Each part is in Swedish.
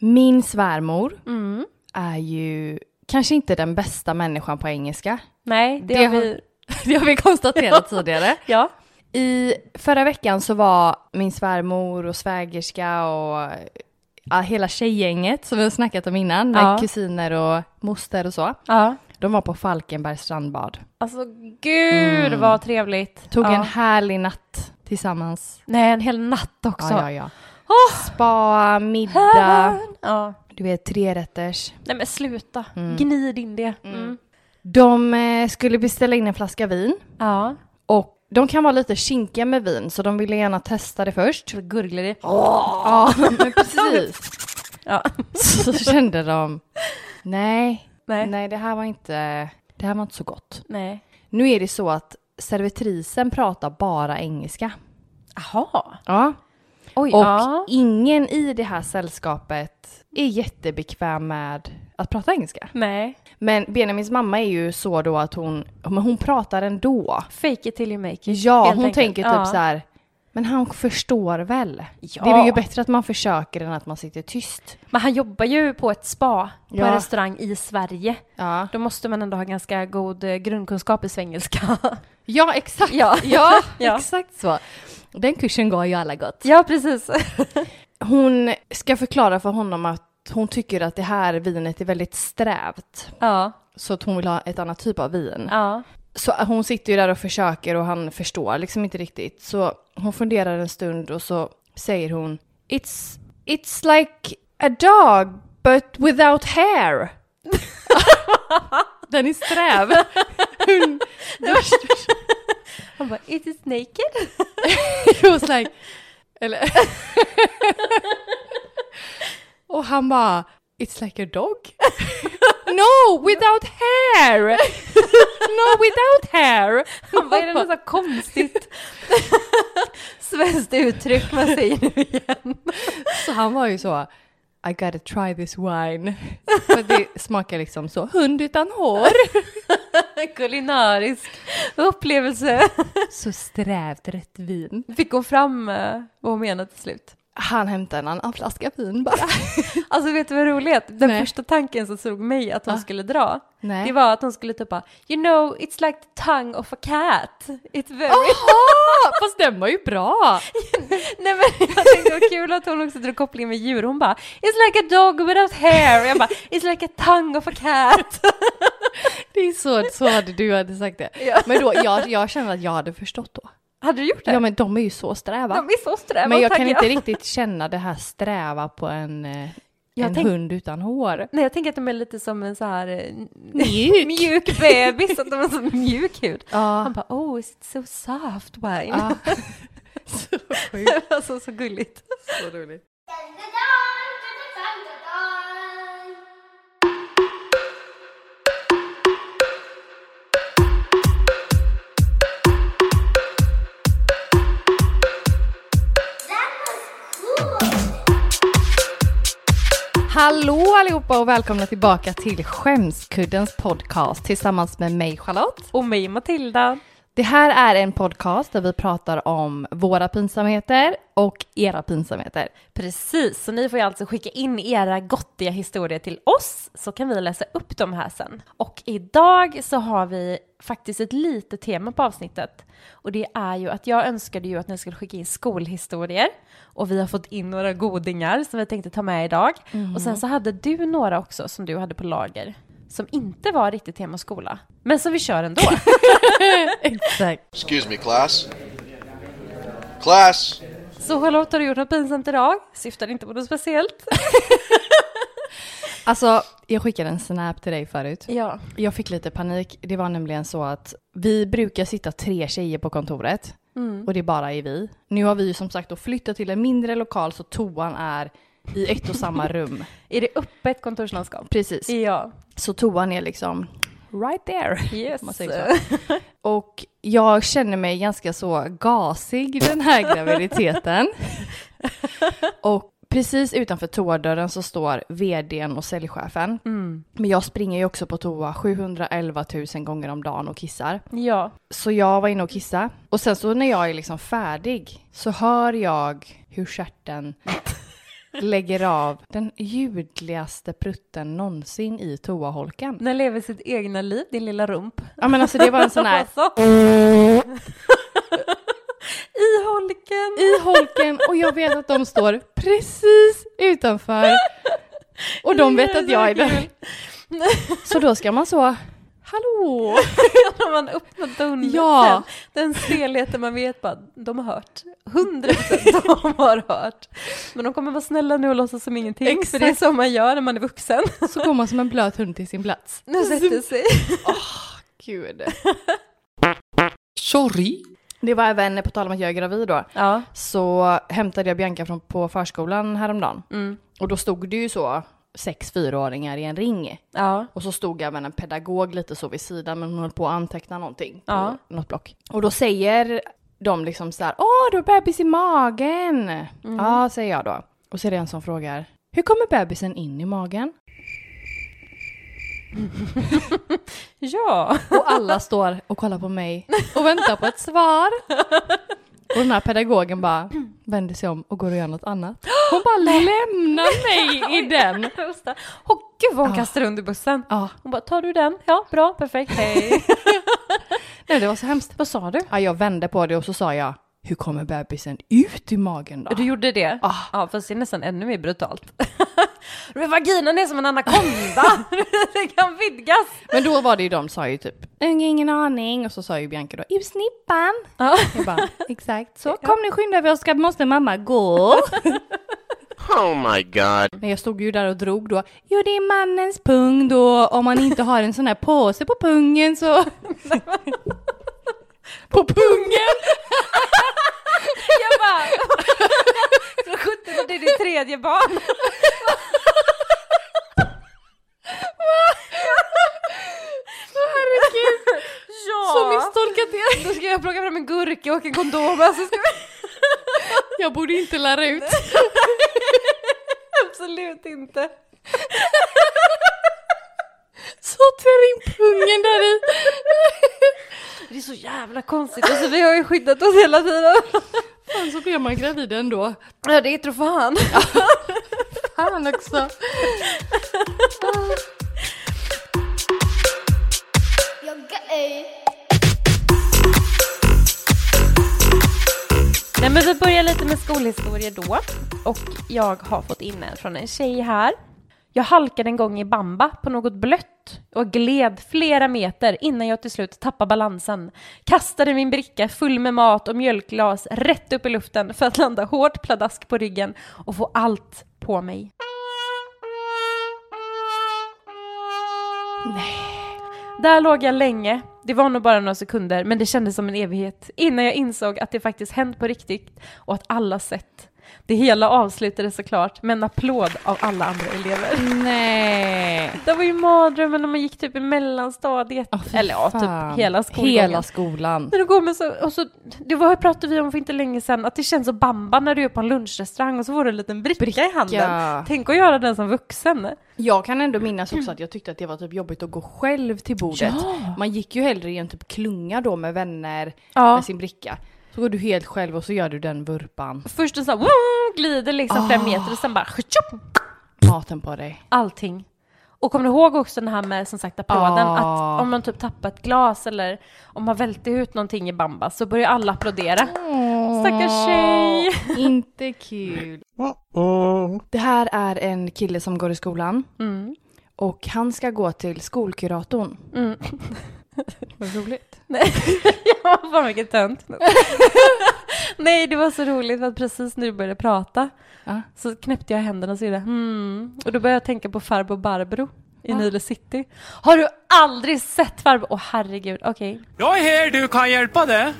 Min svärmor Mm. är ju kanske inte den bästa människan på engelska. Nej, det, Det har vi... Det har vi konstaterat tidigare. Ja. I förra veckan så var min svärmor och svägerska och ja, hela tjejgänget som vi har snackat om innan med Ja. kusiner och moster och så. Ja. De var på Falkenbergs strandbad. Alltså gud Mm. vad trevligt. Tog ja. en härlig natt tillsammans. Nej, en hel natt också. Ja, ja, ja. Åh! Spa, middag, Ja. du vet trerätters. Nej men sluta. Mm. Gnid in det. Mm. De eh, skulle beställa in en flaska vin Ja. och de kan vara lite kinkiga med vin så de ville gärna testa det först. Gurglar det. Ja, men precis. Ja. Så kände de, nej, Nej. nej det här var inte, det här var inte så gott. Nej. Nu är det så att servitrisen pratar bara engelska. Jaha. Ja. Oj. Och ja. ingen i det här sällskapet är jättebekväm med att prata engelska. Nej. Men Benjamins mamma är ju så då att hon, men hon pratar ändå. Fake it till you make it. Ja, hon enkelt. tänker typ ja. så här, men han förstår väl? Ja. Det är ju bättre att man försöker än att man sitter tyst. Men han jobbar ju på ett spa på Ja. en restaurang i Sverige. Ja, Då måste man ändå ha ganska god eh, grundkunskap i svengelska. ja exakt. Ja, Ja. exakt så. Den kursen går ju alla gott. ja, precis. Hon ska förklara för honom att hon tycker att det här vinet är väldigt strävt. Ja. Så att hon vill ha ett annat typ av vin. Ja. Så hon sitter ju där och försöker och han förstår liksom inte riktigt. Så hon funderar en stund och så säger hon It's, it's like a dog but without hair. Den är sträv. Han bara, it is naked? It was like, eller... och han bara, it's like a dog? no, without hair! no, without hair! Han bara, är det något konstigt svenskt uttryck man säger nu igen? Så han var ju så, I gotta try this wine. För det smakar liksom så, hund utan hår. Kulinarisk upplevelse. Så strävt rätt vin. Fick hon fram eh, vad hon menade till slut? Han hämtade en annan flaska vin bara. Alltså vet du vad roligt? Den Nej. första tanken som slog mig att hon Ah. skulle dra, Nej. det var att hon skulle typ bara, you know, it's like the tongue of a cat. It's very... Fast den var ju bra! Nej men jag tänkte vad kul att hon också drog kopplingen med djur. Hon bara, it's like a dog without hair. Jag bara, it's like a tongue of a cat. Det är så, så hade du hade sagt det. Ja. Men då, jag, jag känner att jag hade förstått då. Hade du gjort det? Ja men de är ju så sträva. De är så sträva men jag kan taggiga. inte riktigt känna det här sträva på en, eh, Jag en tänk- hund utan hår. Nej jag tänker att de är lite som en så här eh, Mjuk. mjuk bebis, att de har så mjuk hud. Ja. Han bara, oh is it so soft wine? ja. så sjukt. alltså så gulligt. Så roligt. Hallå allihopa och välkomna tillbaka till Skämskuddens podcast tillsammans med mig Charlotte. Och mig Matilda. Det här är en podcast där vi pratar om våra pinsamheter och era pinsamheter. Precis, så ni får ju alltså skicka in era gottiga historier till oss så kan vi läsa upp dem här sen. Och idag så har vi faktiskt ett litet tema på avsnittet och det är ju att jag önskade ju att ni skulle skicka in skolhistorier och vi har fått in några godingar som vi tänkte ta med idag. Och sen så hade du några också som du hade på lager som inte var riktigt tema skola, men som vi kör ändå. Exakt. Excuse me, class. Class! så Charlotte, har du gjort något pinsamt idag? Syftar inte på något speciellt. Alltså, jag skickade en snap till dig förut. Ja. Jag fick lite panik. Det var nämligen så att vi brukar sitta tre tjejer på kontoret och det bara är vi. Nu har vi ju som sagt då flyttat till en mindre lokal så toan är i ett och samma rum. Är det öppet kontorslandskap? Precis. Ja. Så toan är liksom right there. Yes. man säger så. Och jag känner mig ganska så gasig den här graviditeten. och precis utanför toadörren så står vdn och säljchefen. Mm. Men jag springer ju också på toa 711 000 gånger om dagen och kissar. Ja. Så jag var inne och kissade. Och sen så när jag är liksom färdig så hör jag hur stjärten lägger av den ljudligaste prutten någonsin i toaholken. Den lever sitt egna liv, din lilla rump. Ja men alltså det var en sån här. I holken. i holken och jag vet att de står precis utanför. Och de vet att jag är där. Så då ska man så, hallå! När man öppnar dörren Ja. den stelheten man vet bara, de har hört. 100 procent de har hört. Men de kommer vara snälla nu och låtsas som ingenting, för det är Exakt. så man gör när man är vuxen. Så går man som en blöt hund till sin plats. Nu sätter sig. Gud. Sorry. Det var även, på tal om att jag är gravid då, Ja. så hämtade jag Bianca från, på förskolan häromdagen. Mm. Och då stod det ju så sex fyraåringar i en ring. Ja. Och så stod även en pedagog lite så vid sidan, men hon höll på att anteckna någonting på Ja. något block. Och då säger de liksom så här, åh, du har bebis i magen. Ja, säger jag då. Och så är det en som frågar, hur kommer bebisen in i magen? Ja. Och alla står och kollar på mig och väntar på ett svar. Och den här pedagogen bara vänder sig om och går och gör något annat. Hon bara lämnar mig i den. Åh gud vad hon Ja. kastar under bussen. Ja, Hon bara, tar du den? Ja, bra, perfekt, hej. nej, det var så hemskt. vad sa du? Ja, jag vände på det och så sa jag, hur kommer bebisen ut i magen då? Du gjorde det? Ah. Ja, fast det är nästan ännu mer brutalt. Vaginan är som en anakonda! det kan vidgas! Men då var det ju de sa ju typ, "Ingen- ingen aning. Och så sa ju Bianca då, ur snippan. Ja. Jag bara, exakt så. Kom nu skynda vi oss, ska, måste mamma gå. Oh my god. Men jag stod ju där och drog då, jo det är mannens pung då, om man inte har en sån här påse på pungen så... på pungen! Jag bara... Så sjutton, det är ditt tredje barn. Herregud, Ja! så misstolkat det. Då ska jag plocka och en kondom. Alltså ska vi... Jag borde inte lära ut. Absolut inte. Så tar in pungen där i. Det är så jävla konstigt. Alltså vi har ju skyddat oss hela tiden. Fan så blir man gravid ändå. Ja, det är tro fan. Fan också. Nej men vi börjar lite med skolhistoria då. Och jag har fått in en från en tjej här. Jag halkade en gång i bamba på något blött och gled flera meter innan jag till slut tappade balansen. Kastade min bricka full med mat och mjölkglas rätt upp i luften för att landa hårt pladask på ryggen och få allt på mig. Nej! Där låg jag länge. Det var nog bara några sekunder, men det kändes som en evighet innan jag insåg att det faktiskt hänt på riktigt och att alla sett. Det hela avslutades såklart med en applåd av alla andra elever. Nej. Det var ju mardrömmen när man gick typ i mellanstadiet. Fy Eller ja, typ hela skolgången. Hela skolan. När du går med så, och så, det var, pratade vi om för inte länge sedan, att det känns så bamba när du är på en lunchrestaurang och så får du en liten bricka, i handen. Tänk att göra den som vuxen. Jag kan ändå minnas också att jag tyckte att det var typ jobbigt att gå själv till bordet. Ja. Man gick ju hellre i en typ klunga då med vänner Ja. med sin bricka. Så går du helt själv och så gör du den vurpan. Först en sån här, woo, glider liksom flera Ah. meter och sen bara tjopp, Maten på dig. allting. Och kommer du ihåg också den här med som sagt applåden? Ah. Att om man typ tappar ett glas eller om man välter ut någonting i bamba så börjar alla applådera. Stackars tjej! Inte kul. Det här är en kille som går i skolan Mm. och han ska gå till skolkuratorn. Mm. Vad roligt. Nej, ja, fan vilket tönt. Nej, det var så roligt för att precis när du började prata Ja. så knäppte jag händerna och så gjorde jag, hmm. Och då började jag tänka på farbror Barbro i Ja. Nile City. Har du aldrig sett farbror? Åh herregud, okej. Jag är här, du kan hjälpa dig.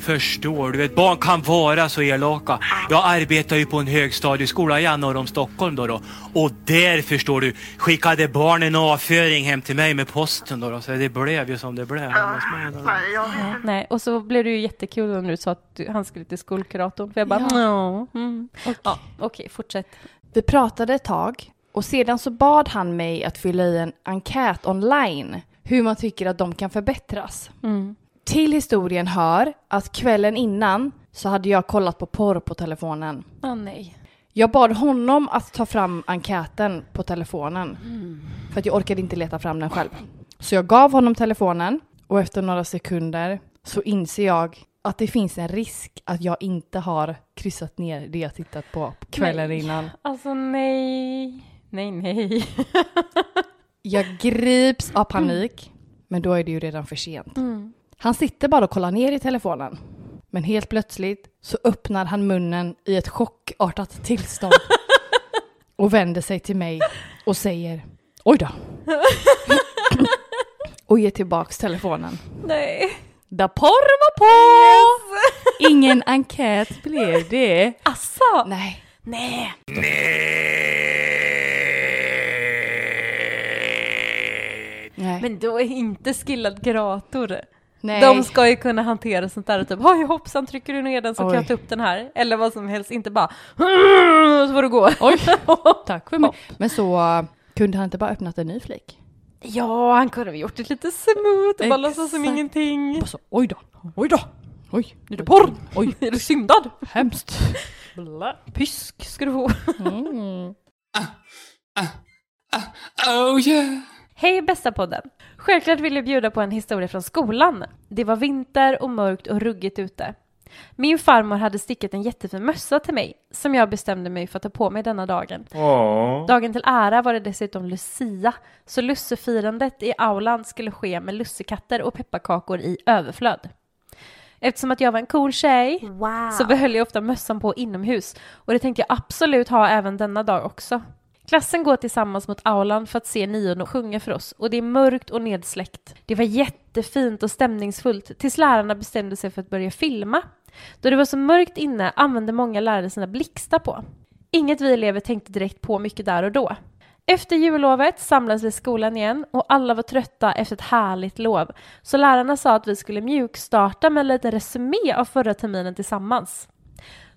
Förstår du, ett barn kan vara så elaka. Jag arbetar ju på en högstadieskola igen norr om Stockholm då, då. Och där förstår du, skickade barnen avföring hem till mig med posten då, då. Så det blev ju som det blev. Ja, nej, och så blev det ju jättekul när du sa att du, han skulle till skolkuratorn. För jag bara, Ja. ja. Mm. Ja, okej, fortsätt. Vi pratade ett tag och sedan så bad han mig att fylla i en enkät online hur man tycker att de kan förbättras. Mm. Till historien hör att kvällen innan så hade jag kollat på porr på telefonen. Åh nej. Jag bad honom att ta fram enkäten på telefonen. För att jag orkade inte leta fram den själv. Så jag gav honom telefonen och efter några sekunder så inser jag att det finns en risk att jag inte har kryssat ner det jag tittat på kvällen Nej. innan. Alltså nej. Nej, nej. Jag grips av panik, men då är det ju redan för sent. Mm. Han sitter bara och kollar ner i telefonen. Men helt plötsligt så öppnar han munnen i ett chockartat tillstånd och vänder sig till mig och säger Oj då. och ger tillbaks telefonen. Nej. Da porr var på! Ingen enkät blev det. Asså? Nej. Nej. Nej. Men då är inte skillad kurator. Nej. De ska ju kunna hantera sånt där och typ oj hoppsan trycker du ner den så kan Oj. jag ta upp den här. Eller vad som helst, inte bara så får du gå. Oj, tack för mig. Men så kunde han inte bara öppnat en ny flik? Ja, han kunde ha gjort det lite smooth och bara låtsas som ingenting. Så, oj då, oj då, oj, Är du porr? oj, Är du syndad? hemskt. Pysk ska du få. Mm. Oh yeah. Hej bästa podden! Självklart vill jag bjuda på en historia från skolan. Det var vinter och mörkt och ruggigt ute. Min farmor hade stickat en jättefin mössa till mig som jag bestämde mig för att ta på mig denna dagen. Dagen till ära var det dessutom Lucia, så lussefirandet i aulan skulle ske med lussekatter och pepparkakor i överflöd. Eftersom att jag var en cool tjej så behöll jag ofta mössan på inomhus och det tänkte jag absolut ha även denna dag också. Klassen går tillsammans mot aulan för att se nion och sjunga för oss och det är mörkt och nedsläckt. Det var jättefint och stämningsfullt tills lärarna bestämde sig för att börja filma. Då det var så mörkt inne använde många lärare sina blixtar på. Inget vi elever tänkte direkt på mycket där och då. Efter jullovet samlades vi i skolan igen och alla var trötta efter ett härligt lov. Så lärarna sa att vi skulle mjukstarta med en liten resumé av förra terminen tillsammans.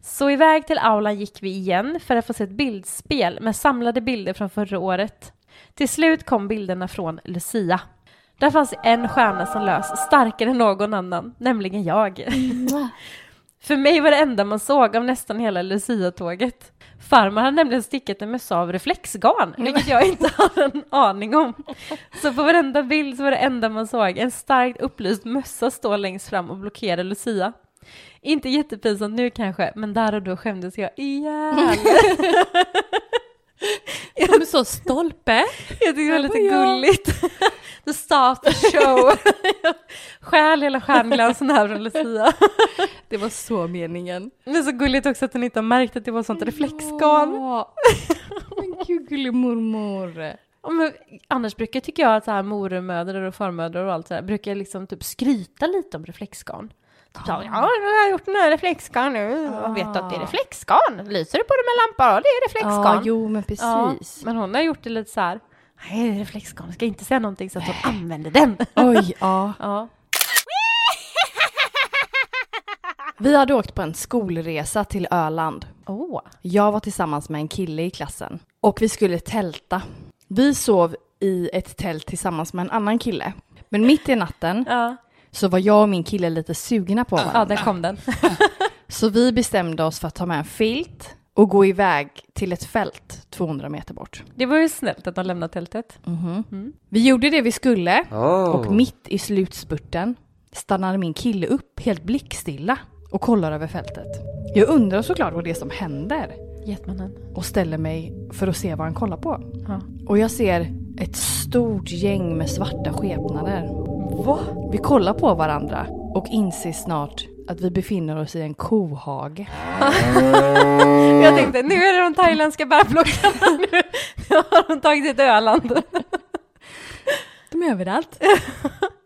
Så iväg till aulan gick vi igen för att få se ett bildspel med samlade bilder från förra året. Till slut kom bilderna från Lucia. Där fanns en stjärna som lös starkare än någon annan, nämligen jag. För mig var det enda man såg av nästan hela Lucia-tåget. Farmor hade nämligen stickat en mössa av reflexgarn, vilket jag inte hade en aning om. Så på varenda bild så var det enda man såg en starkt upplyst mössa stå längst fram och blockera Lucia. Inte jättepinsamt nu kanske, men där och då skämdes jag ihjäl. Som så stolpe. Jag tyckte det var lite gulligt. The start the show. Jag Stjäl hela stjärnglansen här från Lucia. Det var så meningen. Men så gulligt också att hon inte har märkt att det var sånt reflexgarn. Ja. Men gud, gullig mormor. Men annars brukar tycka jag att så här mormödrar och farmödrar och allt så här brukar liksom typ skryta lite om reflexgarn. Så ja, nu har jag gjort den här reflexgarn nu. Jag vet att det är reflexgarn. Lyser du på det med lampa? Ja, det är Ja, reflexgarn. jo men Ja, precis. men hon har gjort det lite så här. Nej, det är reflexgarn. Jag ska inte säga någonting så att hon använder den. Oj, ja. Ja. Vi hade åkt på en skolresa till Öland. Åh. Jag var tillsammans med en kille i klassen och vi skulle tälta. Vi sov i ett tält tillsammans med en annan kille. Men mitt i natten Ja. Så var jag och min kille lite sugna på ja, varandra. där kom den. Så vi bestämde oss för att ta med en filt och gå iväg till ett fält 200 meter bort. Det var ju snällt att de lämnade tältet. Vi gjorde det vi skulle och mitt i slutspurten stannade min kille upp helt blickstilla och kollar över fältet. Jag undrar såklart vad det är som händer Getmannen. och ställer mig för att se vad han kollar på. Ja. Och jag ser ett stort gäng med svarta skepnader. Va? Vi kollar på varandra och inser snart att vi befinner oss i en kohage. Jag tänkte, nu är det de thailändska bärplockarna. Nu har de tagit sig till Öland. De är överallt.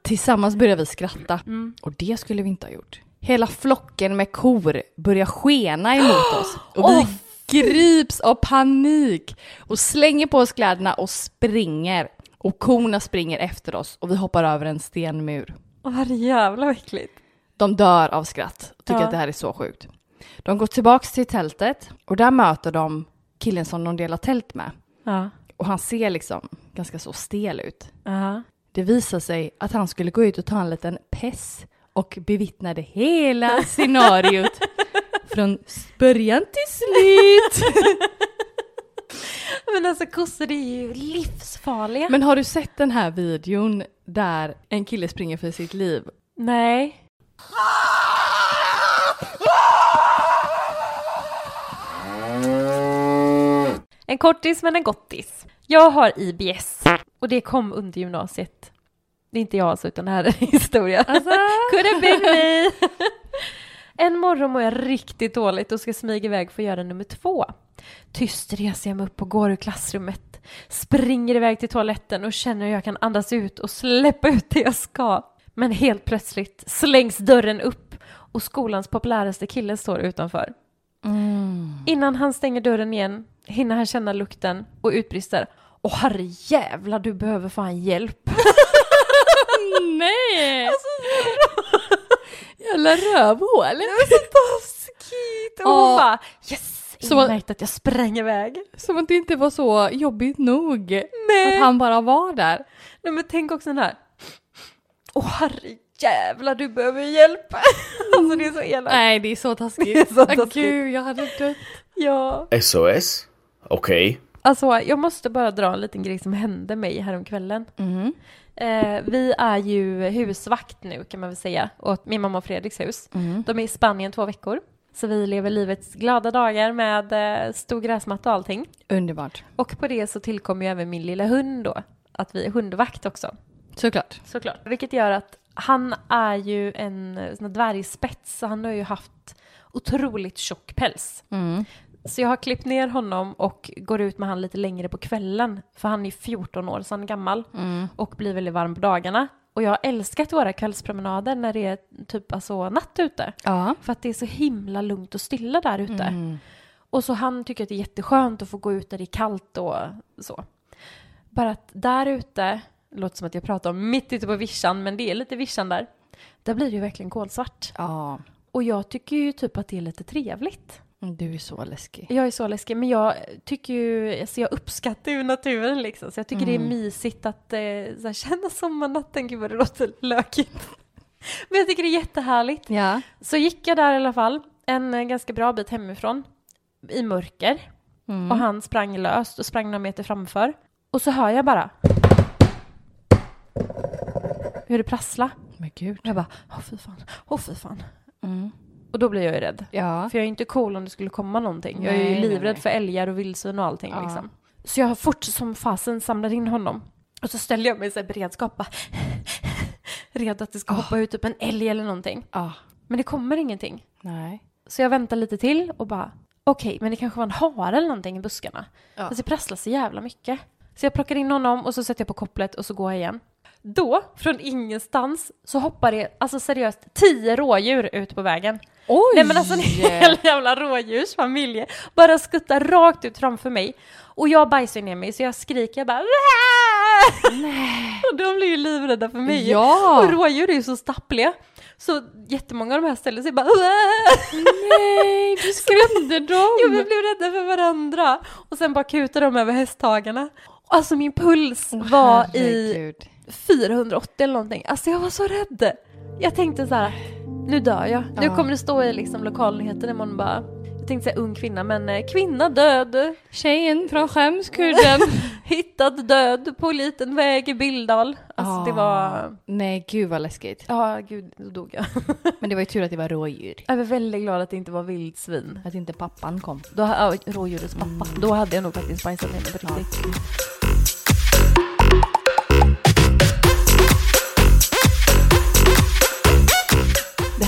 Tillsammans börjar vi skratta. Mm. Och det skulle vi inte ha gjort. Hela flocken med kor börjar skena emot oss. Och vi grips av panik och slänger på oss kläderna och springer. Och korna springer efter oss och vi hoppar över en stenmur. Åh herrejävlar vad äckligt. De dör av skratt och tycker Ja. att det här är så sjukt. De går tillbaks till tältet och där möter de killen som de delar tält med. Ja. Och han ser liksom ganska så stel ut. Ja. Det visar sig att han skulle gå ut och ta en liten pess och bevittnade hela scenariot från början till slut. Men alltså kossor är ju livsfarliga. Men har du sett den här videon där en kille springer för sitt liv? Nej. En kortis men en gottis. Jag har IBS och det kom under gymnasiet. Det är inte jag alltså utan det här är en historia. Alltså. Could have been me. En morgon mår jag riktigt dåligt och ska smyga iväg för att göra nummer två. Tyst reser jag mig upp och går ur klassrummet. Springer iväg till toaletten och känner hur jag kan andas ut och släppa ut det jag ska. Men helt plötsligt slängs dörren upp och skolans populäraste kille står utanför. Innan han stänger dörren igen hinner han känna lukten och utbrister Åh herrejävlar, du behöver fan hjälp. Nej! Jävla rövhål. så taskigt! Och hon bara yes! Så- Ingen märkte att jag sprang iväg. Som att det inte var så jobbigt nog. Nej. Att han bara var där. Nej men tänk också den här. Åh herrejävlar, du behöver hjälp. alltså det är så elakt. Nej, det är så taskigt. Det är så Åh, taskigt. Gud, jag hade dött. Ja. SOS? Okej. Alltså jag måste bara dra en liten grej som hände mig häromkvällen. Mm. Eh, vi är ju husvakt nu kan man väl säga, åt min mamma och Fredriks hus. Mm. De är i Spanien två veckor. Så vi lever livets glada dagar med eh, stor gräsmatta och allting. Underbart. Och på det så tillkommer ju även min lilla hund då, att vi är hundvakt också. Såklart. Såklart. Vilket gör att han är ju en eh, sån här dvärgspets, så han har ju haft otroligt tjock päls. Mm. Så jag har klippt ner honom och går ut med han lite längre på kvällen, för han är 14 år, så han är gammal Mm. och blir väldigt varm på dagarna. Och jag har älskat våra kvällspromenader när det är typ alltså natt ute. Ja. För att det är så himla lugnt och stilla där ute. Mm. Och så han tycker att det är jätteskönt att få gå ut där det är kallt och så. Bara att där ute, låter som att jag pratar om mitt ute på vischan, men det är lite vischan där. Där blir det ju verkligen kolsvart. Ja. Och jag tycker ju typ att det är lite trevligt. Du är så läskig. Jag är så läskig, men jag tycker ju, alltså jag uppskattar ju naturen liksom. Så jag tycker det är mysigt att eh, så här, känna sommarnatten, gud vad det låter lökigt. Men jag tycker det är jättehärligt. Ja. Så gick jag där i alla fall, en eh, ganska bra bit hemifrån, i mörker. Mm. Och han sprang löst och sprang några meter framför. Och så hör jag bara hur det prasslar. Men gud. Och jag bara, åh fy fan, åh fy fan. Mm. Och då blir jag ju rädd. Ja. För jag är ju inte cool om det skulle komma någonting. Jag är Nej, ju nej, livrädd nej. för älgar och vildsvin och allting Ja. liksom. Så jag har fort som fasen samlar in honom. Och så ställer jag mig i beredskap. bara, Redo att det ska hoppa ut typ en älg eller någonting. Ja. Men det kommer ingenting. Nej. Så jag väntar lite till och bara, okej, men det kanske var en hare eller någonting i buskarna. Ja. Fast det prasslar så jävla mycket. Så jag plockar in honom och så sätter jag på kopplet och så går jag igen. Då, från ingenstans, så hoppar det, alltså seriöst, tio rådjur ut på vägen. Oj! Nej men alltså en hel jävla rådjursfamilj bara skuttar rakt ut framför mig. Och jag bajsar ner mig så jag skriker jag bara Nej. Och de blir ju livrädda för mig. Ja. Och rådjur är ju så stappliga. Så jättemånga av de här ställer sig bara Nej, du skrämde dem! Jo, vi blev rädda för varandra. Och sen bara kutade de över hästhagarna. Alltså min puls var i Herregud. 480 eller någonting. Alltså jag var så rädd. Jag tänkte så här, nu dör jag. Nu Ja. kommer det stå i liksom lokalnyheten imorgon bara, jag tänkte säga ung kvinna, men eh, kvinna död, Tjejen från skämskudden. hittad död på en liten väg i Bildal. Alltså det var, Nej, gud vad läskigt. ja gud, då dog jag. Men det var ju tur att det var rådjur. Jag var väldigt glad att det inte var vildsvin. Att inte pappan kom. Då, ja, rådjurets pappa. Då hade jag nog faktiskt bajsat ner mig på riktigt. Det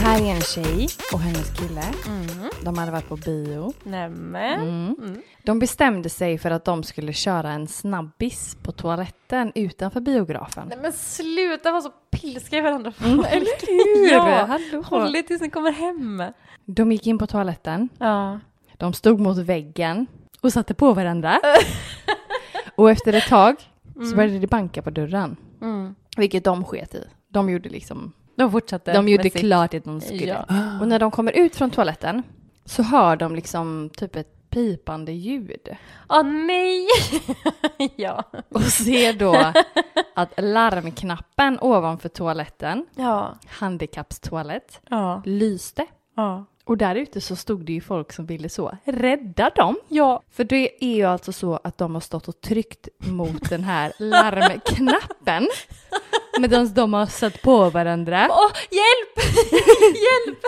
här är en tjej och hennes kille. Mm. De hade varit på bio. Nämen. Mm. Mm. De bestämde sig för att de skulle köra en snabbis på toaletten utanför biografen. Nej men sluta vara så pilska i varandra. Mm, eller hur? Ja, Hallå. håll er tills ni kommer hem. De gick in på toaletten. Ja. De stod mot väggen och satte på varandra. och efter ett tag så började det banka på dörren. Mm. Vilket de sket i. De gjorde liksom, De fortsatte. de gjorde klart att de skulle. Ja. Och när de kommer ut från toaletten så hör de liksom typ ett pipande ljud. Åh nej! ja. Och ser då att larmknappen ovanför toaletten, Ja. handikappstoalett, Ja. lyste. Ja. Och där ute så stod det ju folk som ville så rädda dem. Ja. För det är ju alltså så att de har stått och tryckt mot den här larmknappen. Medan de har satt på varandra. Åh, hjälp! hjälp!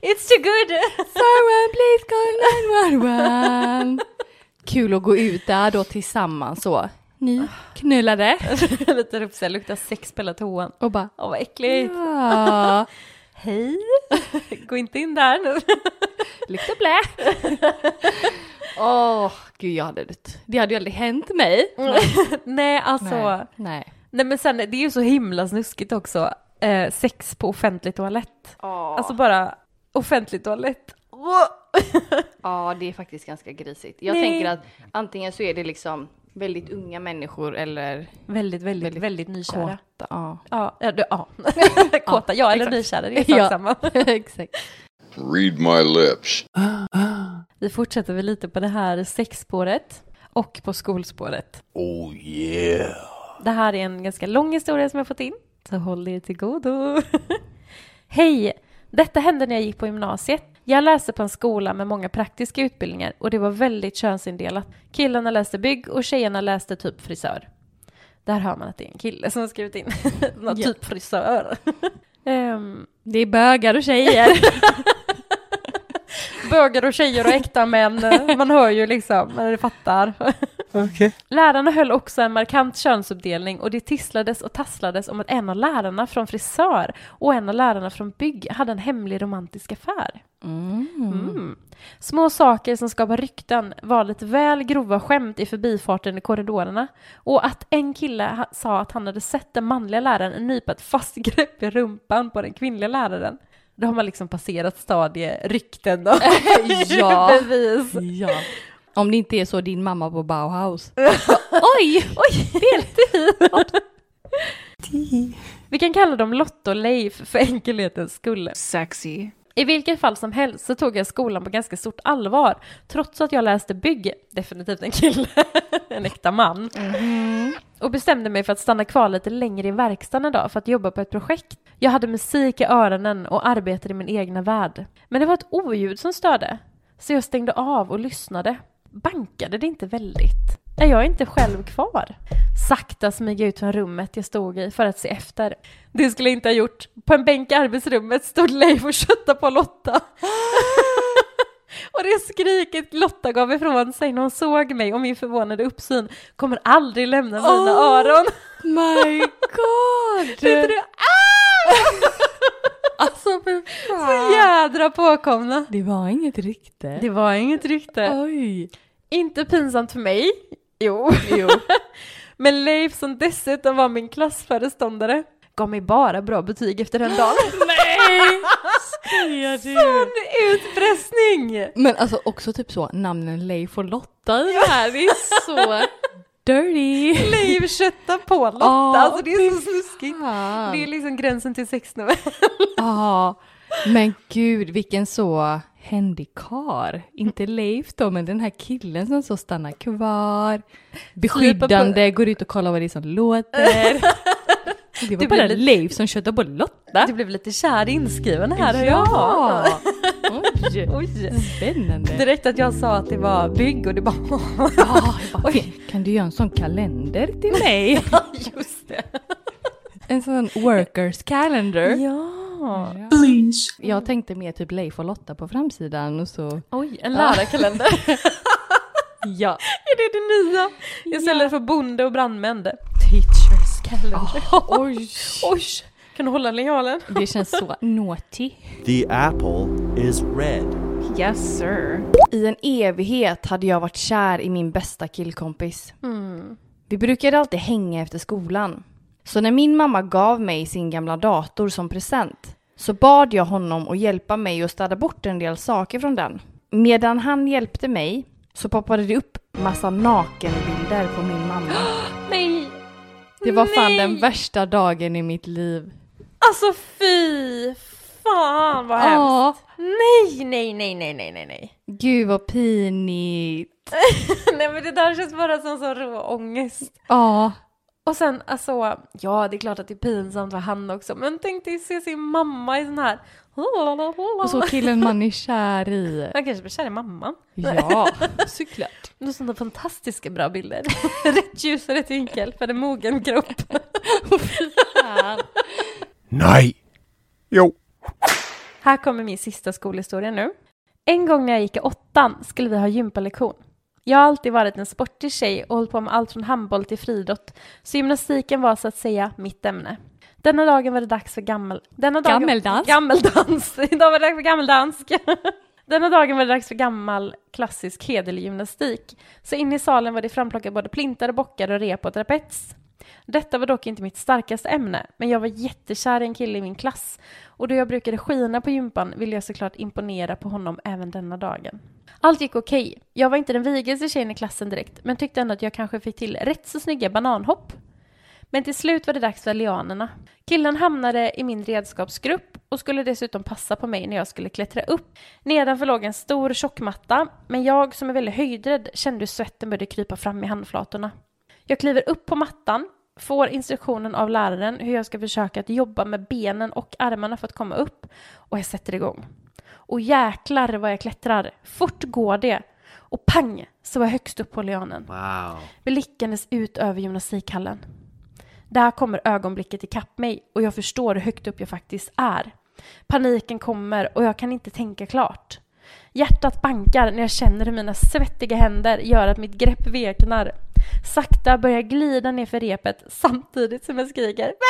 It's too good! Someone please call 911. Kul att gå ut där då tillsammans så. Ni knullade Lite upp luktar sex på hela toan. och bara Åh vad äckligt. ja, Hej! Gå inte in där nu. luktar blä. Åh, gud jag hade det. Det hade ju aldrig hänt mig. Nej, alltså. Nej, nej. Nej men sen, det är ju så himla snuskigt också. Eh, sex på offentlig toalett. Alltså bara offentlig toalett. Ja, det är faktiskt ganska grisigt. Jag Nej. tänker att antingen så är det liksom väldigt unga människor eller Väldigt, väldigt, väldigt, Väldigt nykära. kåta. Ja, Ja, ja, du, ja. kåta, ja eller nykära, det är sak Ja. samma. exakt. Read my lips. Vi fortsätter väl lite på det här sexspåret och på skolspåret. Oh yeah. Det här är en ganska lång historia som jag fått in, så håll er till godo. Hej! Detta hände när jag gick på gymnasiet. Jag läste på en skola med många praktiska utbildningar och det var väldigt könsindelat. Killarna läste bygg och tjejerna läste typ frisör. Där hör man att det är en kille som har skrivit in. Någon typ frisör. Ehm, Det är bögar och tjejer. Bögar och tjejer och äkta män. Man hör ju liksom, man fattar. Okay. Lärarna höll också en markant könsuppdelning och det tisslades och tasslades om att en av lärarna från frisör och en av lärarna från bygg hade en hemlig romantisk affär. Mm. Små saker som skapar rykten var lite väl grova skämt i förbifarten i korridorerna och att en kille sa att han hade sett den manliga läraren nypa ett fast grepp i rumpan på den kvinnliga läraren. Då har man liksom passerat stadie rykten då. Ja. Bevis. ja. Om det inte är så din mamma på Bauhaus. Oj! Oj, deltid! Vi kan kalla dem Lotta och Leif för enkelhetens skull. Sexy. I vilket fall som helst så tog jag skolan på ganska stort allvar, trots att jag läste bygg, definitivt en kille, en äkta man, och bestämde mig för att stanna kvar lite längre i verkstaden en dag för att jobba på ett projekt. Jag hade musik i öronen och arbetade i min egna värld. Men det var ett oljud som störde, så jag stängde av och lyssnade. Bankade det inte väldigt? Är jag inte själv kvar? Sakta smyga ut från rummet jag stod i för att se efter. Det skulle jag inte ha gjort. På en bänk i arbetsrummet stod Leif och köttade på Lotta. och det skriket Lotta gav ifrån sig när hon såg mig och min förvånade uppsyn kommer aldrig lämna mina Åh! öron. My god! Tänkte du, ah! Alltså för Så fan. jädra påkomna. Det var inget rykte. Det var inget rykte. Oj. Inte pinsamt för mig. Jo. Jo. Men Leif som dessutom var min klassföreståndare gav mig bara bra betyg efter den dagen. Nej! Sån utpressning! Men alltså också typ så namnen Leif och Lotta i det här, det är så dirty. Leif köttar på Lotta, Ja, alltså det är så snuskigt. Fan. Det är liksom gränsen till sexnovell. Ja, men gud vilken så händig kar. Inte Leif då, men den här killen som så stannar kvar. Beskyddande, går ut och kollar vad det är som låter. Det var Du bara lite- Leif som köttade på Lotta. Du blev lite kär inskriven här. Ja! Oj, Oj. spännande. Direkt att jag sa att det var bygg och det bara Ja, bara, kan du göra en sån kalender till mig? just det. En sån workers calendar. Ja. Please. Jag tänkte mer typ Leif och Lotta på framsidan och så. Oj, en lärarkalender. Ja. är det det nya? Istället för bonde och brandmän. Teachers calendar. Oj. Oj, kan du hålla linjalen? Det känns så naughty. The apple is red. Yes, sir. I en evighet hade jag varit kär i min bästa killkompis. Vi brukade alltid hänga efter skolan. Så när min mamma gav mig sin gamla dator som present så bad jag honom att hjälpa mig att städa bort en del saker från den. Medan han hjälpte mig så poppade det upp massa nakenbilder på min mamma. Nej. Det var fan Nej. den värsta dagen i mitt liv. Alltså fy fan vad hemskt. Ja, Nej, nej, nej, nej, nej, nej, nej. gud vad pinigt. nej men det där känns bara som så rå ångest. Ja, Och sen alltså, ja det är klart att det är pinsamt för han också, men tänk dig se sin mamma i sån här... Och så killen man är kär i. Han kanske blir kär i mamman. Ja, såklart. Det är sådana fantastiska bra bilder. rätt ljus och rätt vinkel för en mogen kropp. Nej. Jo. Här kommer min sista skolhistoria nu. En gång när jag gick i åttan skulle vi ha gympalektion. Jag har alltid varit en sportig tjej och hållit på med allt från handboll till friidrott, så gymnastiken var så att säga mitt ämne. Denna dagen var det dags för gammel... Denna dagen... Gammeldans? Gammeldans! Idag var det dags för gammeldansk. Denna dagen var det dags för gammal klassisk hederlig gymnastik. Så inne i salen var det framplockat både plintar, bockar och rep och trapets. Detta var dock inte mitt starkaste ämne, men jag var jättekär i en kille i min klass och då jag brukade skina på gympan ville jag såklart imponera på honom även denna dagen. Allt gick okej. Jag var inte den vigaste tjejen i klassen direkt, men tyckte ändå att jag kanske fick till rätt så snygga bananhopp. Men till slut var det dags för lianerna. Killen hamnade i min redskapsgrupp och skulle dessutom passa på mig när jag skulle klättra upp. Nedanför låg en stor tjockmatta, men jag som är väldigt höjdrädd kände hur svetten började krypa fram i handflatorna. Jag kliver upp på mattan, får instruktionen av läraren hur jag ska försöka att jobba med benen och armarna för att komma upp och jag sätter igång. Och jäklar vad jag klättrar. Fort går det. Och pang så var jag högst upp på lianen. Wow. Blickandes ut över gymnastikhallen. Där kommer ögonblicket ikapp mig och jag förstår hur högt upp jag faktiskt är. Paniken kommer och jag kan inte tänka klart. Hjärtat bankar när jag känner hur mina svettiga händer gör att mitt grepp veknar. Sakta börjar glida ner för repet samtidigt som jag skriker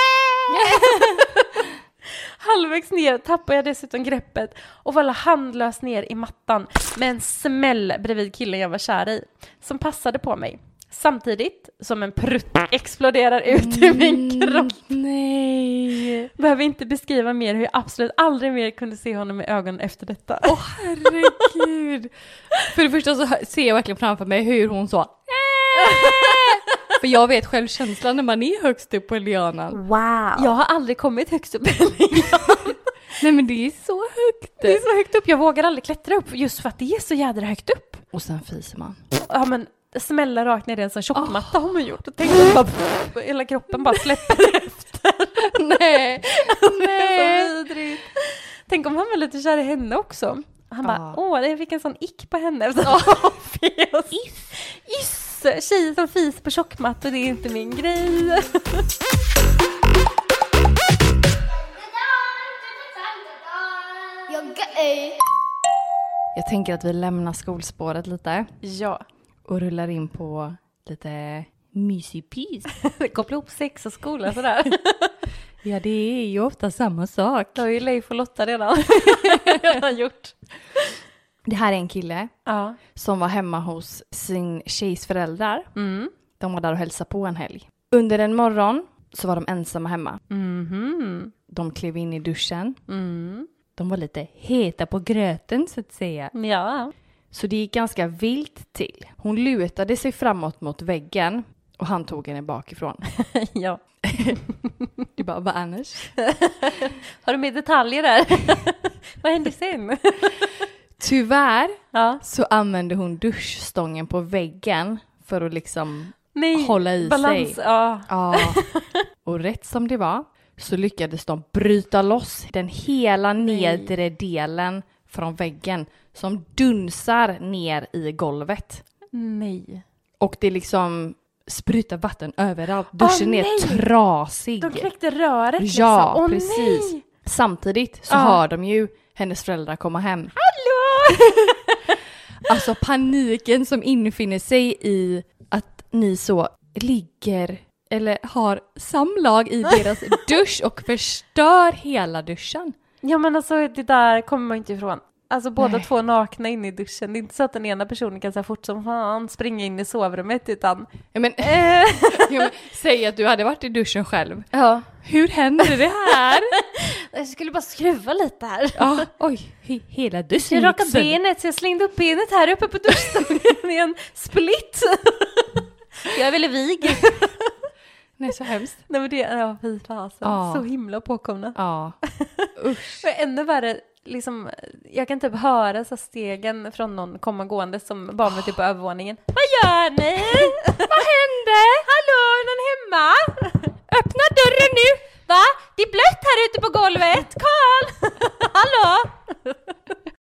Halvvägs ner tappar jag dessutom greppet och faller handlöst ner i mattan med en smäll bredvid killen jag var kär i, som passade på mig. Samtidigt som en prutt exploderar ut ur min kropp. Nej. Behöver inte beskriva mer hur jag absolut aldrig mer kunde se honom i ögonen efter detta. Åh herregud. För det första så ser jag verkligen framför mig hur hon så För jag vet själv känslan när man är högst upp på lianan. Wow! Jag har aldrig kommit högst upp i en lian. Nej men det är så högt. Det är så högt upp, jag vågar aldrig klättra upp just för att det är så jädra högt upp. Och sen fiser man. Ja men smälla rakt ner i en sån tjockmatta har man gjort. Och tänk att bara, hela kroppen bara släpper efter. Nej. Det är så vidrigt. Tänk om han var lite kär i henne också. Han bara, Ja. åh, jag fick en sån ick på henne. efter att Tjejer som fis på tjockmattor, det är inte min grej. Jag tänker att vi lämnar skolspåret lite Ja, och rullar in på lite mysig pys. koppla ihop sex och skola sådär. Ja det är ju ofta samma sak. Det har ju Leif och Lotta redan, redan gjort. Det här är en kille Ja. som var hemma hos sin tjejs föräldrar. Mm. De var där och hälsade på en helg. Under en morgon så var de ensamma hemma. Mhm. De klev in i duschen. Mm. De var lite heta på gröten så att säga. Ja. Så det gick ganska vilt till. Hon lutade sig framåt mot väggen och han tog henne bakifrån. ja. Du bara, vad annars? Har du mer detaljer där? Vad hände sen? Tyvärr Ja. så använde hon duschstången på väggen för att liksom Nej. hålla i Balans. sig. Ja. Ja. Och rätt som det var så lyckades de bryta loss den hela nedre delen från väggen som dunsar ner i golvet. Nej. Och det liksom sprutar vatten överallt. Duschen Åh, är nej! trasig. De knäckte röret Ja, liksom. Åh, precis. Nej. Samtidigt så Ja. hör de ju hennes föräldrar komma hem. Hallå! Alltså paniken som infinner sig i att ni så ligger eller har samlag i deras dusch och förstör hela duschen. ja men alltså det där kommer man inte ifrån. Alltså båda Nej. två nakna inne i duschen. Det är inte så att den ena personen kan så fort som fan springa in i sovrummet utan... Ja, men, ja, men, säg att du hade varit i duschen själv. Ja. Hur händer det här? Jag skulle bara skruva lite här. Ja, oj, he hela duschen Jag rakade benet så jag slängde upp benet här uppe på duschstolen i en split. Jag är väldigt vig. Nej, så hemskt. Nej men det, ja fy fasen. Ja. Så himla påkomna. Ja. Usch. Och ännu värre, liksom, jag kan typ höra så stegen från någon komma gående som barn var typ på övervåningen. Vad gör ni? Vad hände? Hallå, är någon hemma? Öppna dörren nu! Va? Det är blött här ute på golvet! Karl! Hallå!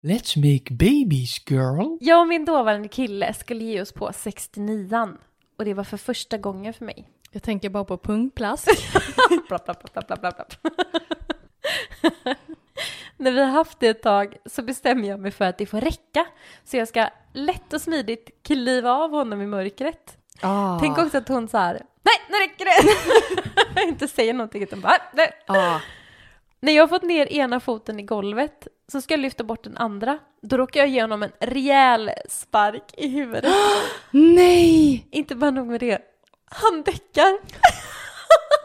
Let's make babies girl! Jag och min dåvarande kille skulle ge oss på 69an och det var för första gången för mig. Jag tänker bara på pungplask. När vi har haft det ett tag så bestämmer jag mig för att det får räcka. Så jag ska lätt och smidigt kliva av honom i mörkret. Ah. Tänk också att hon så här, nej nu räcker det! inte säger någonting utan bara, nej. Ah. När jag har fått ner ena foten i golvet så ska jag lyfta bort den andra. Då råkar jag ge honom en rejäl spark i huvudet. Nej! Inte bara nog med det, han däckar.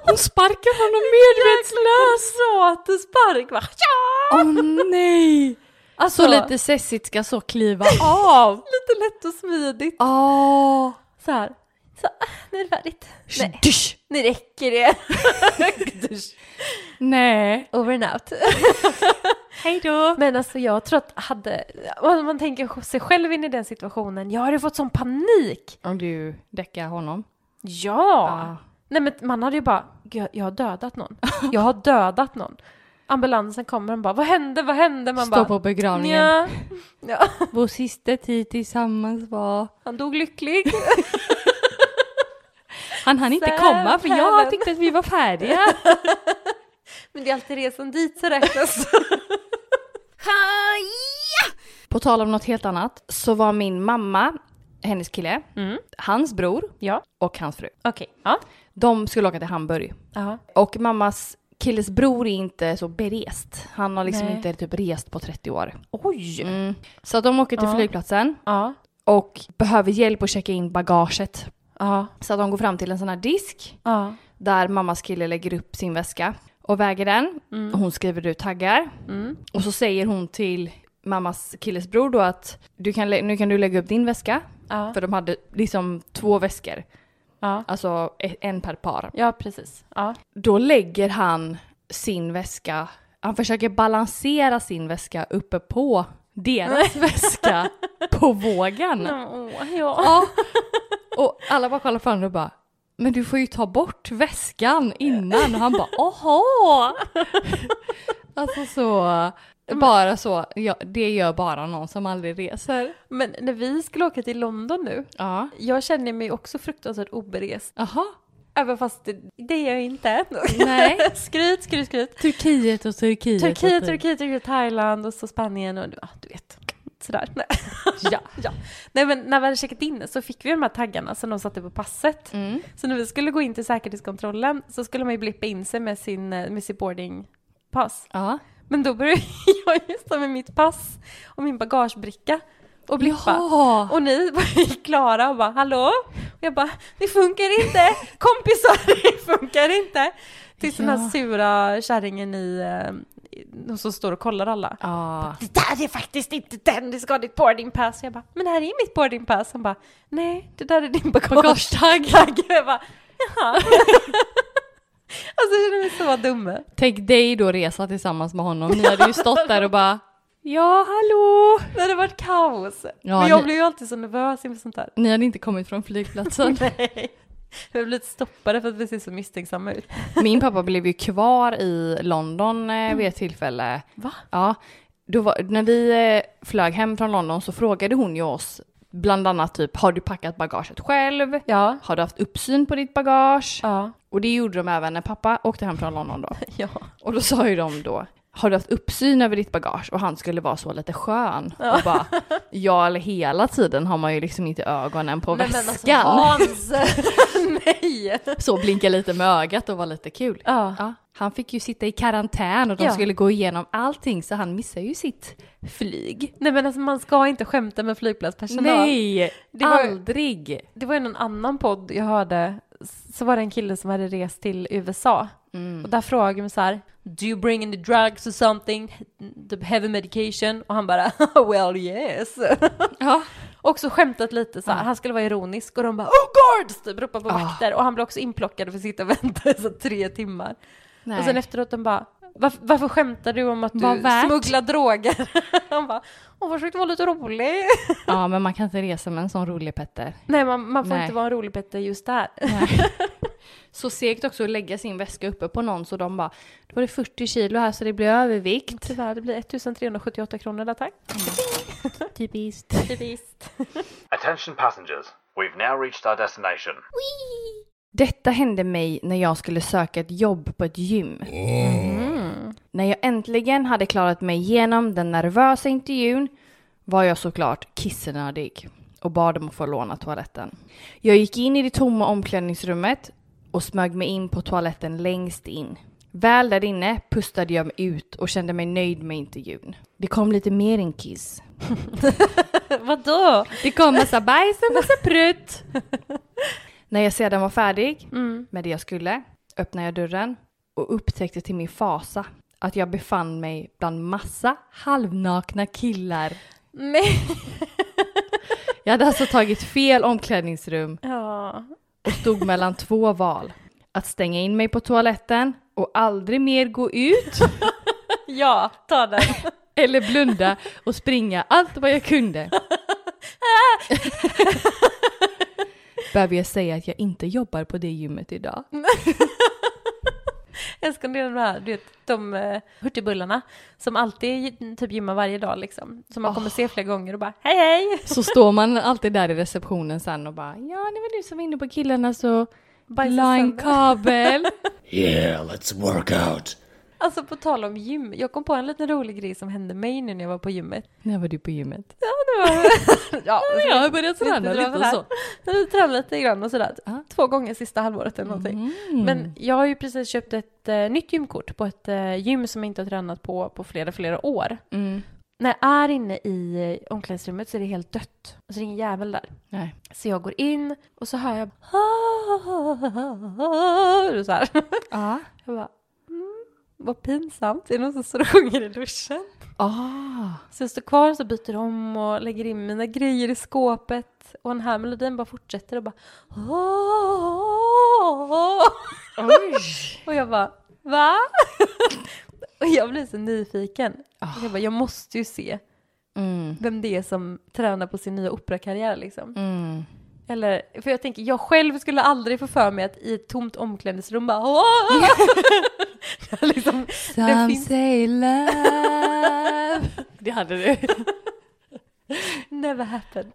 Hon sparkar honom medvetslös! Karatespark va? Ja! Åh nej! Alltså, Så lite sessigt ska så kliva av. lite lätt och smidigt. Åh! Så här. Så, ah, nu är det färdigt. Nej, Dusch. nu räcker det. Nej. Over and out. Hej då. Men alltså jag tror att hade, om man tänker sig själv in i den situationen, jag hade fått sån panik. Om du däckar honom. Ja! Nej men man hade ju bara, "Gud, jag, har dödat någon. Jag har dödat någon. Ambulansen kommer och bara, vad hände, vad hände? Man Stå bara, på begravningen. ja. ja. Vår sista tid tillsammans var... Han dog lycklig. Han hann inte komma för jag tyckte att vi var färdiga. Men det är alltid resan dit som räknas. På tal om något helt annat så var min mamma, hennes kille, Mm. hans bror Ja, och hans fru. okej. Ja. De skulle åka till Hamburg. Ja. Och mammas killes bror är inte så berest. Han har liksom Nej. inte typ rest på 30 år. Oj! Mm. Så att de åker till Ja. flygplatsen Ja. och behöver hjälp att checka in bagaget. Ja. Så att de går fram till en sån här disk där mammas kille lägger upp sin väska och väger den. Hon skriver ut taggar Mm. och så säger hon till mammas killes bror då att du kan, nu kan du lägga upp din väska. För de hade liksom två väskor, Ja. alltså e- en per par. ja, precis. Ja. Då lägger han sin väska, han försöker balansera sin väska uppe på deras väska på vågen. Åh, ja. Ja. Och alla bara kollar på honom och bara men du får ju ta bort väskan innan och han bara aha. Alltså så, bara så, ja, det gör bara någon som aldrig reser. Men när vi skulle åka till London nu, Ja. jag känner mig också fruktansvärt oberest. Jaha. Även fast det, det är jag inte. Nej. skryt, skryt, skryt. Turkiet och Turkiet. Turkiet, Turkiet, Turkiet, Thailand och så Spanien och ja, du vet. Sådär. Nej. Ja. ja. Nej men när vi hade checkat in så fick vi de här taggarna som de satte på passet. Mm. Så när vi skulle gå in till säkerhetskontrollen så skulle man ju blippa in sig med sin, eh, med sitt boardingpass. Ja. Men då började jag stå med mitt pass och min bagagebricka och blippa. Jaha. Och ni var klara och bara hallå? Och jag bara det funkar inte, kompisar det funkar inte. Tills den här Ja. sura kärringen i, eh, i- som står och kollar alla. Ja. Det där är faktiskt inte den, du ska ha ditt boardingpass. Jag bara, men det här är mitt boardingpass. Han bara, nej, det där är din bagagetagg. Jag bara, jaha. Alltså jag känner mig så dum. Tänk dig då resa tillsammans med honom. Ni hade ju stått där och bara Ja, hallå! Det hade varit kaos. Ja, men jag ni- blir ju alltid så nervös inför sånt där. Ni hade inte kommit från flygplatsen. Nej. Vi har blivit stoppade för att vi ser så misstänksamma ut. Min pappa blev ju kvar i London eh, vid ett tillfälle. Va? Ja. Var, när vi eh, flög hem från London så frågade hon ju oss bland annat typ, har du packat bagaget själv? Ja. Har du haft uppsyn på ditt bagage? Ja. Och det gjorde de även när pappa åkte hem från London då. Ja. Och då sa ju de då, har du haft uppsyn över ditt bagage? Och han skulle vara så lite skön. Och bara, ja eller hela tiden har man ju liksom inte ögonen på Men, men väskan. alltså Hans! Nej! Så blinka lite med ögat och vara lite kul. Ja. Ja, han fick ju sitta i karantän och de Ja. skulle gå igenom allting så han missar ju sitt flyg. Nej men alltså man ska inte skämta med flygplatspersonal. Nej, Det var- aldrig. Det var ju någon annan podd jag hörde, så var det en kille som hade rest till USA. Mm. Och där frågade de så här, Do you bring any drugs or something? The heavy medication? Och han bara, well yes. Ja. Också skämtat lite så här, Ja. han skulle vara ironisk och de bara, oh guards! Typ ropar på Ja. vakter. Och han blev också inplockad för att sitta och vänta i så tre timmar. Nej. Och sen efteråt de bara, varför, varför skämtar du om att du smugglar droger? han bara, åh försökte vara lite rolig. Ja, men man kan inte resa med en sån rolig Petter. Nej man, man får Nej. inte vara en rolig Petter just där. Så segt också att lägga sin väska uppe på någon så de bara, då var det 40 kilo här så det blir övervikt. Tyvärr, det blir 1378 kronor där tack. Typiskt. Typiskt. Attention passengers, we've now reached our destination. Detta hände mig när jag skulle söka ett jobb på ett gym. När jag äntligen hade klarat mig igenom den nervösa intervjun var jag såklart kissnödig och bad om att få låna toaletten. Jag gick in i det tomma omklädningsrummet och smög mig in på toaletten längst in. Väl där inne pustade jag mig ut och kände mig nöjd med intervjun. Det kom lite mer än kiss. Vadå? Det kom massa bajs och massa prutt. När jag sedan var färdig med det jag skulle öppnade jag dörren och upptäckte till min fasa att jag befann mig bland massa halvnakna killar. Nej. Jag hade alltså tagit fel omklädningsrum Ja. Och stod mellan två val. Att stänga in mig på toaletten och aldrig mer gå ut Ja, ta den. eller blunda och springa allt vad jag kunde. Behöver jag säga att jag inte jobbar på det gymmet idag? Jag älskar de här, du vet, de uh, hurtigbullarna som alltid typ gymmar varje dag liksom. Som man kommer se flera gånger och bara hej hej! Så står man alltid där i receptionen sen och bara ja det var du som var inne på killarna så sönder. kabel. Yeah, let's work out. Alltså på tal om gym, jag kom på en liten rolig grej som hände mig nu när jag var på gymmet. När var du på gymmet? Ja, det var... ja, Jag har börjat träna Lite lite och så. Jag har tränat lite grann och sådär. Två gånger sista halvåret eller någonting. Mm. Men jag har ju precis köpt ett eh, nytt gymkort på ett eh, gym som jag inte har tränat på på flera, flera år. Mm. När jag är inne i eh, omklädningsrummet så är det helt dött. Alltså det är ingen jävel där. Nej. Så jag går in och så hör jag så här. Ja. Jag bara, vad pinsamt. Det är någon som står och sjunger i duschen. Ah. Så jag står kvar och så byter om och lägger in mina grejer i skåpet. Och den här melodin bara fortsätter och bara... Och jag bara, va? och jag blir så nyfiken. Ah. Jag bara, jag måste ju se Mm. vem det är som tränar på sin nya operakarriär liksom. Mm. Eller, för jag tänker, jag själv skulle aldrig få för mig att i ett tomt omklädningsrum bara Åh! liksom, Some finns- say love. det hade du. never happened.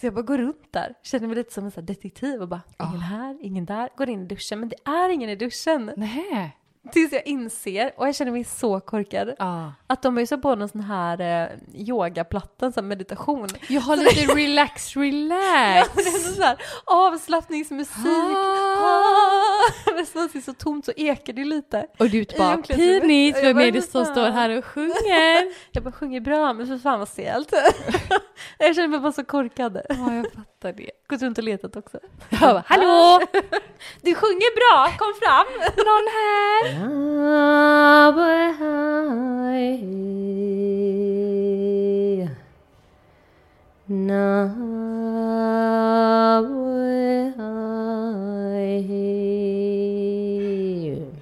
Så jag bara går runt där, känner mig lite som en sån detektiv och bara ingen här, ingen där, går in i duschen, men det är ingen i duschen. Nej. Tills jag inser, och jag känner mig så korkad, Ah. att de har ju så på någon sån här eh, yogaplatta, sån meditation. Jag har lite relax, relax. Det är så här avslappningsmusik. Ah. Ah. Men det är så tomt så ekar det lite. Och du bara, pinigt, Jag vem är det som "Vad står fan?" här och sjunger? Jag bara sjunger bra, men för fan vad stelt. jag känner mig bara så korkad. Ja, jag fattar det. Gått runt och letat också. Jag bara, hallå, Du sjunger bra, kom fram! någon här?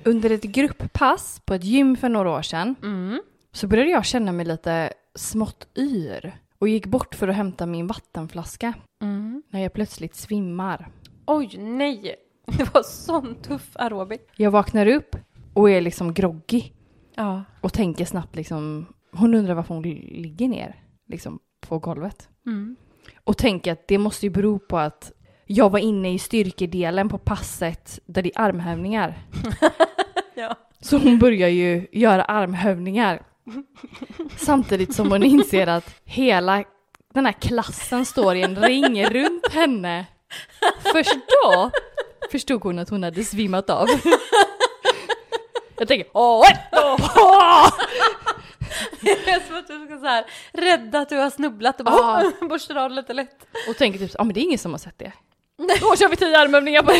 Under ett grupppass på ett gym för några år sedan Mm. så började jag känna mig lite smått yr och gick bort för att hämta min vattenflaska Mm. när jag plötsligt svimmar. Oj, nej! Det var sån tuff aerobik. Jag vaknar upp och är liksom groggy Ja. och tänker snabbt liksom, hon undrar varför hon ligger ner liksom på golvet. Mm. Och tänker att det måste ju bero på att jag var inne i styrkedelen på passet där det är armhävningar. Ja. Så hon börjar ju göra armhävningar. Samtidigt som hon inser att hela den här klassen står i en ring runt henne. Först då förstod hon att hon hade svimmat av. Jag tänker åh, åh, Det är som att du ska så här, rädda att du har snubblat och bara borstar av lite lätt. och tänker typ ja men det är ingen som har sett det. Då kör vi tio armhävningar på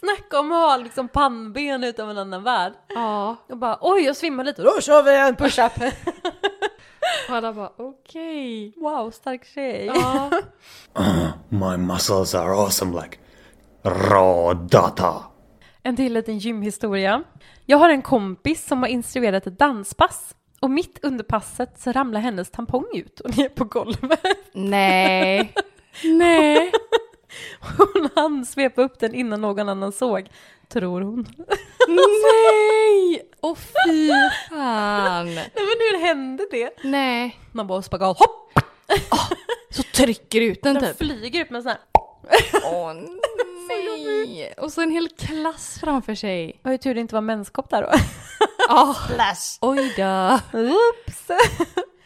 snacka om att ha liksom pannben utav en annan värld. Ja, Och bara oj jag svimmar lite, då kör vi en push-up. och alla bara okej. wow, stark tjej. Ja. My muscles are awesome like raw data. En till liten gymhistoria. Jag har en kompis som har instruerat ett danspass. Och mitt under passet så ramlar hennes tampong ut och ner på golvet. Nej. Nej. Hon hann svepa upp den innan någon annan såg, tror hon. Nej! Åh fy fan! Nej men hur hände det? Nej. Man bara spagat, hopp! Så trycker ut den Den typ. flyger upp med sån här. Åh nej! Och så en hel klass framför sig. Vad tur det inte var menskopp där då. Ah, oj då. Oops!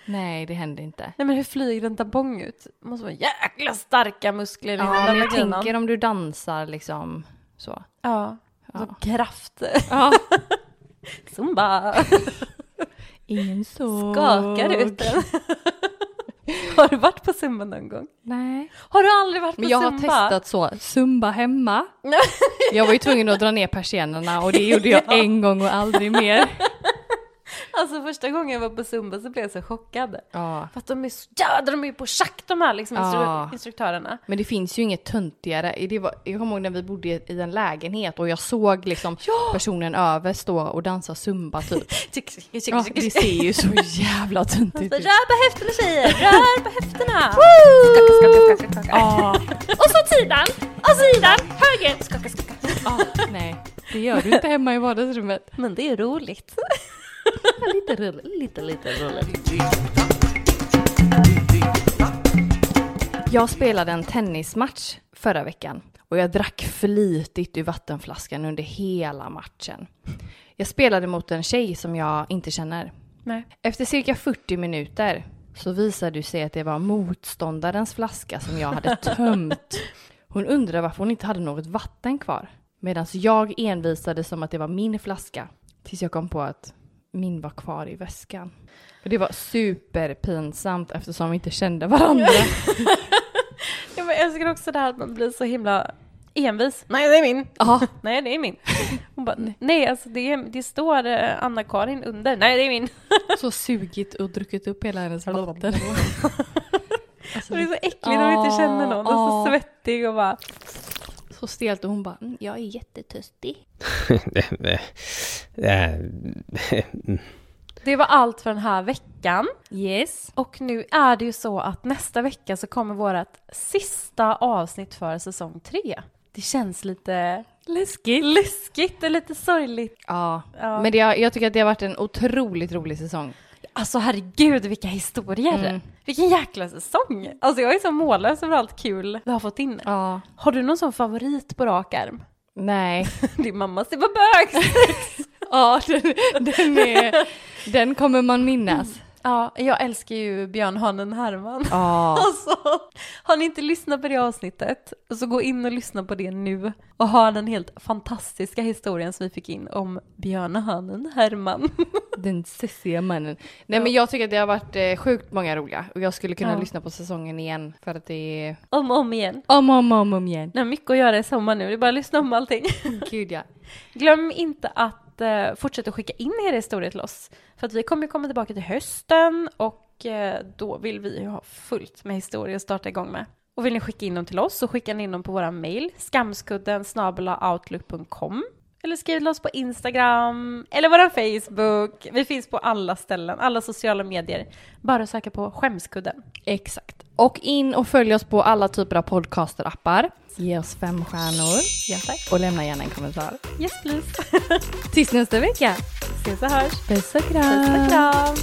Nej, det hände inte. Nej men hur flyger en tampong ut? Det måste vara jäkla starka muskler i Ja, den men jag vaginan. tänker om du dansar liksom så. Ja, alltså kraft. Ja. Zumba! Ingen så. Skakar ut den. har du varit på zumba någon gång? Nej. Har du aldrig varit på Men jag har zumba? testat så, zumba hemma. Jag var ju tvungen att dra ner persiennerna och det gjorde jag en gång och aldrig mer. Alltså första gången jag var på zumba så blev jag så chockad. Ja. För att de är så jädra, de är ju på schack de här liksom Ja. instruktörerna. Men det finns ju inget töntigare. Det var, jag kommer ihåg när vi bodde i en lägenhet och jag såg liksom personen över stå och dansa zumba typ. Ja, det ser ju så jävla töntigt ut. rör på höfterna tjejer, rör på höfterna! Skaka, skaka, skaka, skaka. Ja, Och så sidan, och sidan, höger, skaka, skaka. ja, nej. Det gör du inte hemma i vardagsrummet. Men det är roligt. Lite roligt, lite, lite roligt. Jag spelade en tennismatch förra veckan och jag drack flitigt ur vattenflaskan under hela matchen. Jag spelade mot en tjej som jag inte känner. Nej. Efter cirka 40 minuter så visade det sig att det var motståndarens flaska som jag hade tömt. Hon undrade varför hon inte hade något vatten kvar. Medan jag envisade som att det var min flaska. Tills jag kom på att min var kvar i väskan. Och det var superpinsamt eftersom vi inte kände varandra. Ja, men jag älskar också det här att man blir så himla envis. Nej, det är min. Ja, Nej, det är min. Hon bara, nej, alltså det, är, det står eh, Anna-Karin under. Nej, det är min. så sugit och druckit upp hela hennes vatten. Alltså, Och det är så äckligt om man inte känner någon. Och så svettig och bara, så stelt och hon bara, "Mm, jag är jättetörstig. det var allt för den här veckan. Yes. Och nu är det ju så att nästa vecka så kommer vårt sista avsnitt för säsong tre. Det känns lite Läskigt. läskigt och lite sorgligt. Ja, Ja. men det, jag tycker att det har varit en otroligt rolig säsong. Alltså herregud vilka historier! Mm. Vilken jäkla säsong! Alltså jag är så mållös över allt kul vi har fått in. Ja. Har du någon sån favorit på rak arm? Nej. Din mamma ser på bög! Ja, den, den, är, den kommer man minnas. Ja, jag älskar ju björnhanen Herman. Ja. Alltså, har ni inte lyssnat på det avsnittet så gå in och lyssna på det nu och ha den helt fantastiska historien som vi fick in om björnhanen Herman. Den sessiga mannen. Nej men jag tycker att det har varit eh, sjukt många roliga och jag skulle kunna Ja. lyssna på säsongen igen för att det är om och om igen. om och om, om, om igen. Har mycket att göra i sommar nu, det är bara att lyssna om allting. Gud ja. Glöm inte att eh, fortsätta skicka in era historier till oss. För att vi kommer ju komma tillbaka till hösten och eh, då vill vi ju ha fullt med historier att starta igång med. Och vill ni skicka in dem till oss så skickar ni in dem på våra mail, skamskudden outlook.com eller skriv till oss på Instagram eller vår Facebook. Vi finns på alla ställen, alla sociala medier. Bara söka på Skämskudden. Exakt. Och in och följ oss på alla typer av podcasterappar. Ge oss fem stjärnor. Ja, tack. Och lämna gärna en kommentar. Yes please. Tills nästa vecka. Ses och hörs. Puss och kram. Puss och kram.